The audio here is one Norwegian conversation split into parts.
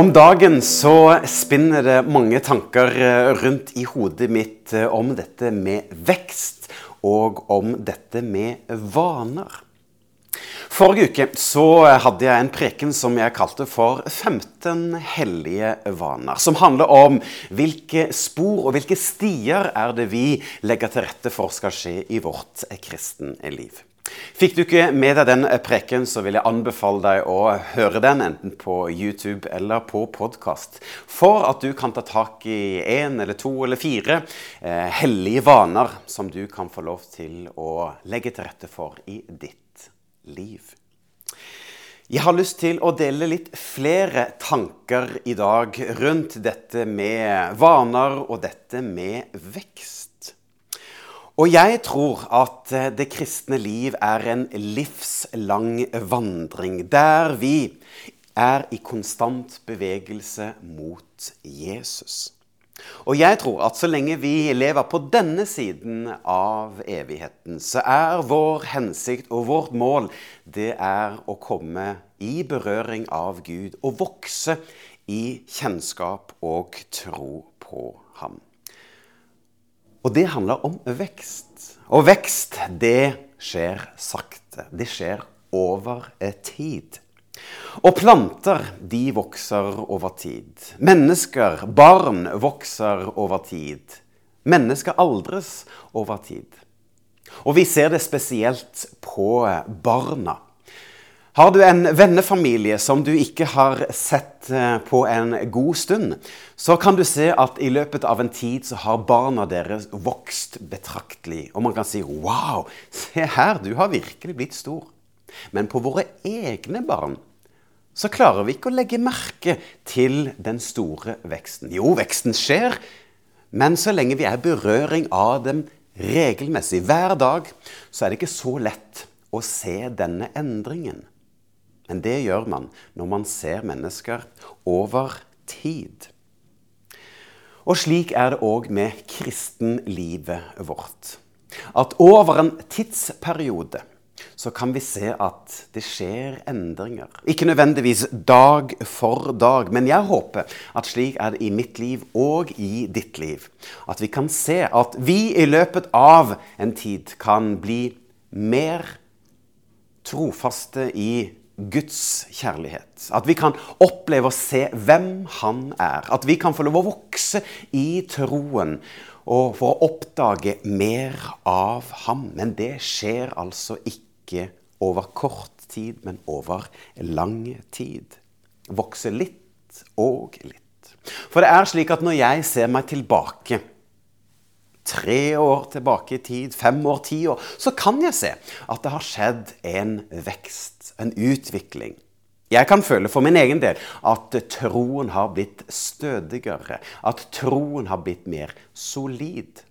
Om dagen så spinner det mange tanker eh, rundt i hodet mitt eh, om dette med vekst og om dette med vaner. Forrige uke så hadde jeg en preken som jeg kalte for 15 hellige vaner. Som handler om hvilke spor og hvilke stier er det vi legger til rette for skal skje i vårt kristne liv. Fikk du ikke med deg den preken, så vil jeg anbefale deg å høre den enten på YouTube eller på podkast. For at du kan ta tak i én eller to eller fire eh, hellige vaner som du kan få lov til å legge til rette for i ditt liv. Jeg har lyst til å dele litt flere tanker i dag rundt dette med vaner og dette med vekst. Og jeg tror at eh, det kristne liv er en livslang vandring der vi er i konstant bevegelse mot Jesus. Og jeg tror at så lenge vi lever på denne siden av evigheten, så er vår hensikt og vårt mål det er å komme i berøring av Gud og vokse i kjennskap og tro på ham. Og det handler om vekst. Og vekst, det skjer sakte. Det skjer over tid. Og planter, de vokser over tid. Mennesker, barn, vokser over tid. Mennesker aldres over tid. Og vi ser det spesielt på barna. Har du en vennefamilie som du ikke har sett eh, på en god stund, så kan du se at i løpet av en tid så har barna deres vokst betraktelig. Og man kan si 'wow, se her, du har virkelig blitt stor'. Men på våre egne barn så klarer vi ikke å legge merke til den store veksten. Jo, veksten skjer, men så lenge vi er berøring av dem regelmessig hver dag, så er det ikke så lett å se denne endringen. Men det gjør man når man ser mennesker over tid. Og slik er det òg med kristenlivet vårt. At over en tidsperiode så kan vi se at det skjer endringer. Ikke nødvendigvis dag for dag, men jeg håper at slik er det i mitt liv og i ditt liv. At vi kan se at vi i løpet av en tid kan bli mer trofaste i Guds kjærlighet. At vi kan oppleve å se hvem Han er. At vi kan få lov å vokse i troen og for å oppdage mer av Ham. Men det skjer altså ikke over kort tid, men over lang tid. Vokse litt og litt. For det er slik at når jeg ser meg tilbake tre år tilbake i tid, fem år, ti år, så kan jeg se at det har skjedd en vekst, en utvikling. Jeg kan føle for min egen del at troen har blitt stødigere, at troen har blitt mer solid.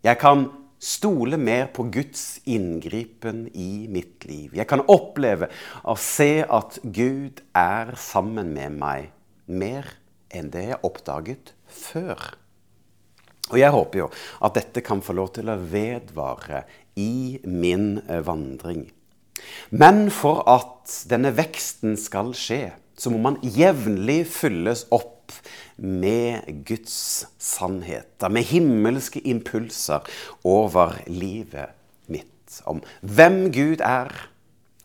Jeg kan stole mer på Guds inngripen i mitt liv. Jeg kan oppleve å se at Gud er sammen med meg mer enn det jeg oppdaget før. Og jeg håper jo at dette kan få lov til å vedvare i min eh, vandring. Men for at denne veksten skal skje, så må man jevnlig fylles opp med Guds sannheter, med himmelske impulser over livet mitt. Om hvem Gud er,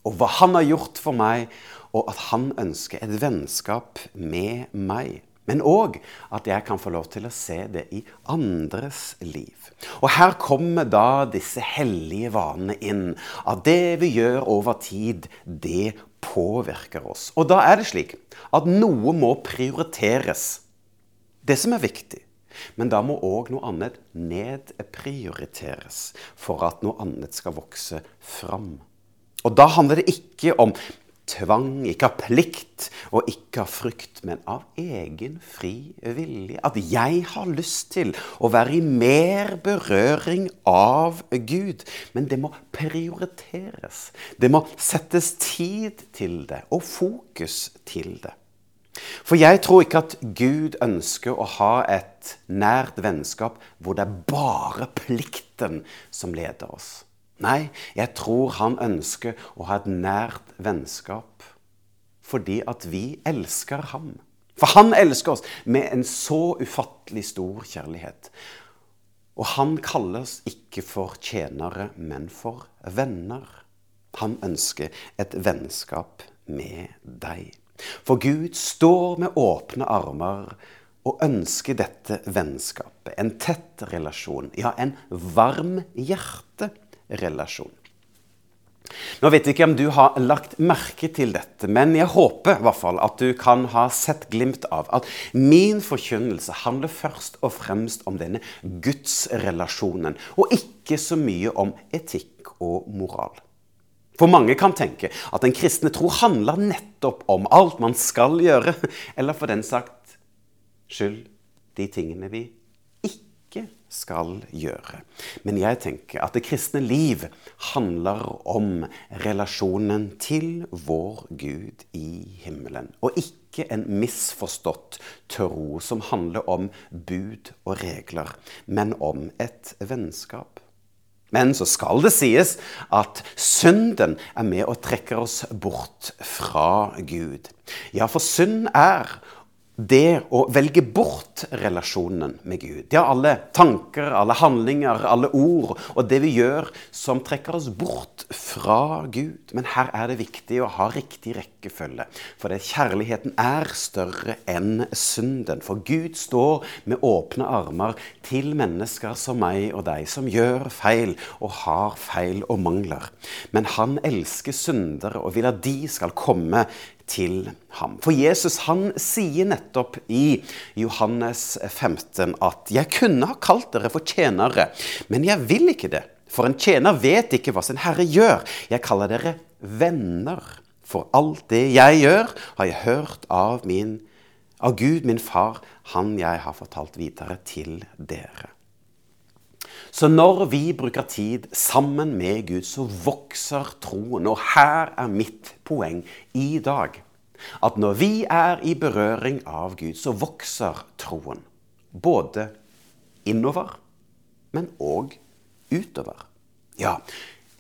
og hva Han har gjort for meg, og at Han ønsker et vennskap med meg men òg at jeg kan få lov til å se det i andres liv. Og her kommer da disse hellige vanene inn. At det vi gjør over tid, det påvirker oss. Og da er det slik at noe må prioriteres. Det som er viktig. Men da må òg noe annet nedprioriteres for at noe annet skal vokse fram. Og da handler det ikke om tvang, ikke av plikt og ikke av frykt, men av egen fri vilje. At jeg har lyst til å være i mer berøring av Gud. Men det må prioriteres. Det må settes tid til det, og fokus til det. For jeg tror ikke at Gud ønsker å ha et nært vennskap hvor det er bare plikten som leder oss. Nei, jeg tror han ønsker å ha et nært vennskap fordi at vi elsker ham. For han elsker oss med en så ufattelig stor kjærlighet. Og han kaller oss ikke for tjenere, men for venner. Han ønsker et vennskap med deg. For Gud står med åpne armer og ønsker dette vennskapet. En tett relasjon. Ja, en varm hjerterelasjon. Nå vet jeg ikke om du har lagt merke til dette, men jeg håper i hvert fall at du kan ha sett glimt av at min forkynnelse handler først og fremst om denne gudsrelasjonen, og ikke så mye om etikk og moral. For mange kan tenke at den kristne tro handler nettopp om alt man skal gjøre, eller for den sagt skyld de tingene vi ikke skal gjøre. Men jeg tenker at det kristne liv handler om relasjonen til vår Gud i himmelen. Og ikke en misforstått tro som handler om bud og regler, men om et vennskap. Men så skal det sies at synden er med og trekker oss bort fra Gud. Ja, for synd er det å velge bort relasjonen med Gud. Ja, alle tanker, alle handlinger, alle ord og det vi gjør som trekker oss bort fra Gud. Men her er det viktig å ha riktig rekkefølge. For det, kjærligheten er større enn synden. For Gud står med åpne armer til mennesker som meg og deg, som gjør feil og har feil og mangler. Men han elsker syndere og vil at de skal komme til ham. For Jesus han sier nettopp i Johannes 15 at 'jeg kunne ha kalt dere for tjenere, men jeg vil ikke det'. For en tjener vet ikke hva sin herre gjør. Jeg kaller dere venner. For alt det jeg gjør, har jeg hørt av, min, av Gud, min far, han jeg har fortalt videre til dere. Så når vi bruker tid sammen med Gud, så vokser troen. Og her er mitt poeng i dag. At når vi er i berøring av Gud, så vokser troen. Både innover, men òg utover. Ja,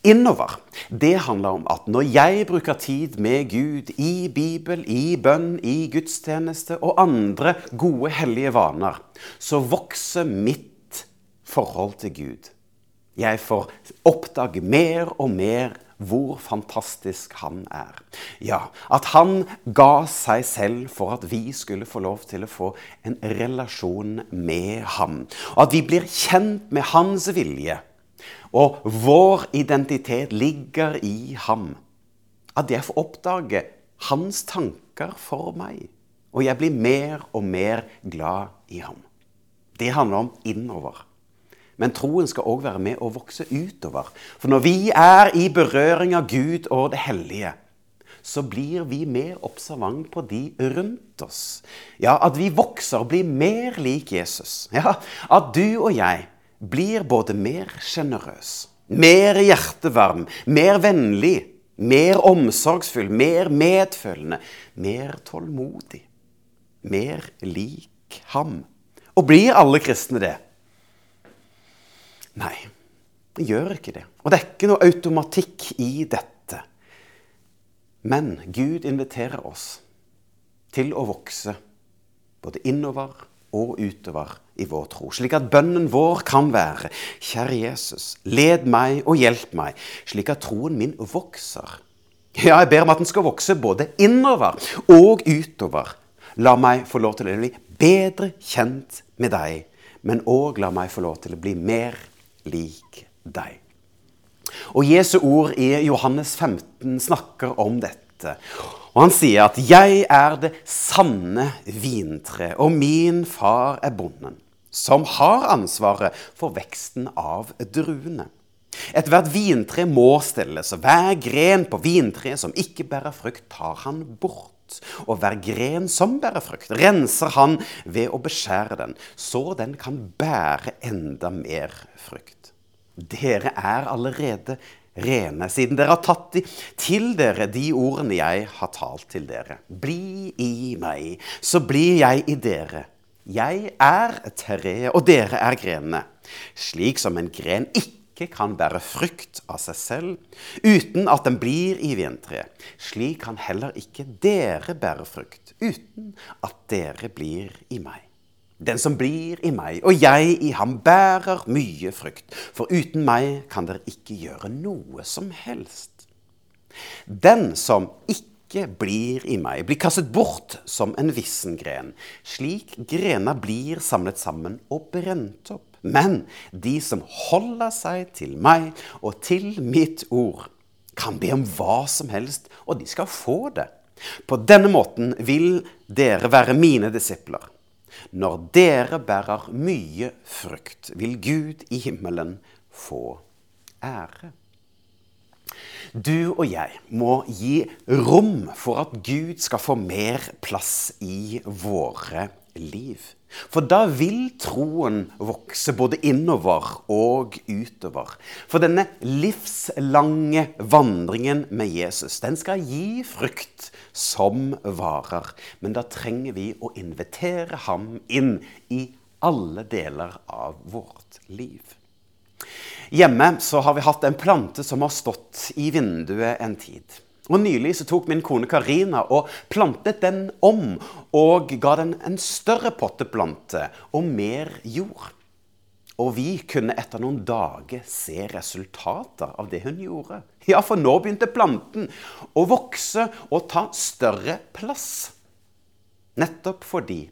innover. Det handler om at når jeg bruker tid med Gud i Bibel, i bønn, i gudstjeneste og andre gode, hellige vaner, så vokser mitt forhold til Gud. Jeg får oppdage mer og mer hvor fantastisk han er. Ja, at han ga seg selv for at vi skulle få lov til å få en relasjon med ham. Og at vi blir kjent med hans vilje. Og vår identitet ligger i ham. At jeg får oppdage hans tanker for meg. Og jeg blir mer og mer glad i ham. Det handler om innover. Men troen skal òg være med å vokse utover. For når vi er i berøring av Gud og det hellige, så blir vi mer observant på de rundt oss. Ja, at vi vokser og blir mer lik Jesus. Ja, At du og jeg blir både mer sjenerøs, mer hjertevarm, mer vennlig, mer omsorgsfull, mer medfølende, mer tålmodig, mer lik ham. Og blir alle kristne det? Nei, det gjør ikke det. Og det er ikke noe automatikk i dette. Men Gud inviterer oss til å vokse både innover og utover i vår tro. Slik at bønnen vår kan være Kjære Jesus, led meg og hjelp meg, slik at troen min vokser. Ja, jeg ber om at den skal vokse både innover og utover. La meg få lov til å bli bedre kjent med deg, men òg la meg få lov til å bli mer lik deg. Og Jesu ord i Johannes 15 snakker om dette. Og Han sier at 'jeg er det sanne vintre, og min far er bonden', som har ansvaret for veksten av druene. Ethvert vintre må stilles, og hver gren på vintreet som ikke bærer frukt, tar han bort. Og hver gren som bærer frukt, renser han ved å beskjære den, så den kan bære enda mer frukt. Dere er allerede rene, siden dere har tatt til dere de ordene jeg har talt til dere. Bli i meg, så blir jeg i dere. Jeg er treet, og dere er grenene. Slik som en gren ikke ikke kan bære frukt av seg selv uten at den blir i vintreet, slik kan heller ikke dere bære frukt uten at dere blir i meg. Den som blir i meg, og jeg i ham, bærer mye frukt, for uten meg kan dere ikke gjøre noe som helst. Den som ikke blir i meg, blir kastet bort som en vissen gren. Slik grena blir samlet sammen og brent opp. Men de som holder seg til meg og til mitt ord, kan be om hva som helst, og de skal få det. På denne måten vil dere være mine disipler. Når dere bærer mye frukt, vil Gud i himmelen få ære. Du og jeg må gi rom for at Gud skal få mer plass i våre liv. For da vil troen vokse både innover og utover. For denne livslange vandringen med Jesus, den skal gi frukt som varer. Men da trenger vi å invitere ham inn i alle deler av vårt liv. Hjemme så har vi hatt en plante som har stått i vinduet en tid. Og Nylig så tok min kone Karina og plantet den om og ga den en større potteplante og mer jord. Og vi kunne etter noen dager se resultater av det hun gjorde. Ja, for nå begynte planten å vokse og ta større plass. Nettopp fordi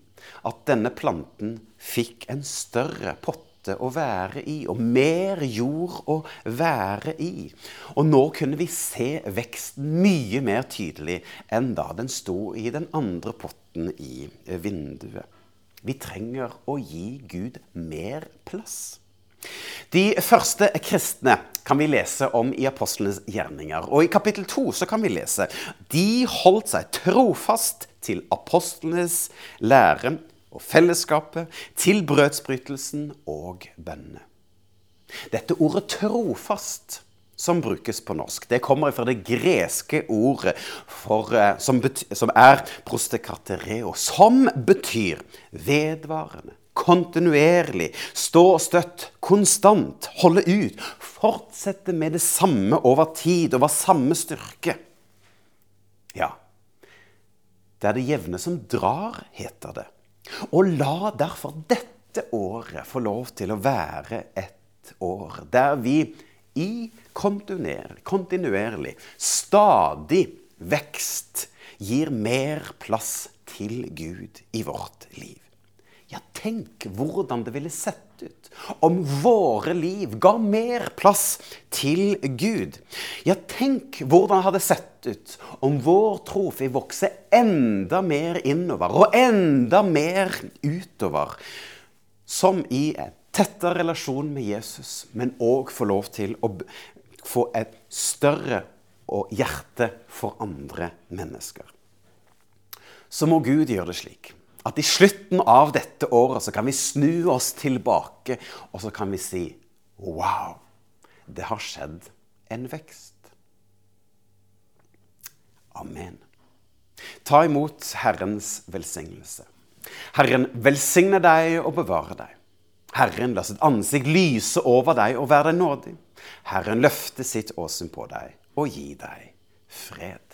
at denne planten fikk en større potte måte å være i, og mer jord å være i. Og nå kunne vi se veksten mye mer tydelig enn da den sto i den andre potten i vinduet. Vi trenger å gi Gud mer plass. De første kristne kan vi lese om i apostlenes gjerninger. Og i kapittel 2 kan vi lese de holdt seg trofast til apostlenes lære og fellesskapet, til brødsbrytelsen og bønnene. Dette ordet 'trofast' som brukes på norsk, det kommer fra det greske ordet for, eh, som, betyr, som er prostekatereo, som betyr vedvarende, kontinuerlig, stå støtt, konstant, holde ut, fortsette med det samme over tid, over samme styrke. Ja, det er det jevne som drar, heter det. Og la derfor dette året få lov til å være et år der vi i kontinuerlig, stadig vekst gir mer plass til Gud i vårt liv. Ja, tenk hvordan det ville sett ut om våre liv ga mer plass til Gud. Ja, tenk hvordan det hadde sett ut om vår tro vokser enda mer innover og enda mer utover. Som i en tettere relasjon med Jesus, men òg få lov til å få et større hjerte for andre mennesker. Så må Gud gjøre det slik at i slutten av dette året så kan vi snu oss tilbake, og så kan vi si Wow! Det har skjedd en vekst. Amen. Ta imot Herrens velsignelse. Herren velsigne deg og bevare deg. Herren la sitt ansikt lyse over deg og være deg nådig. Herren løfte sitt åsyn på deg og gi deg fred.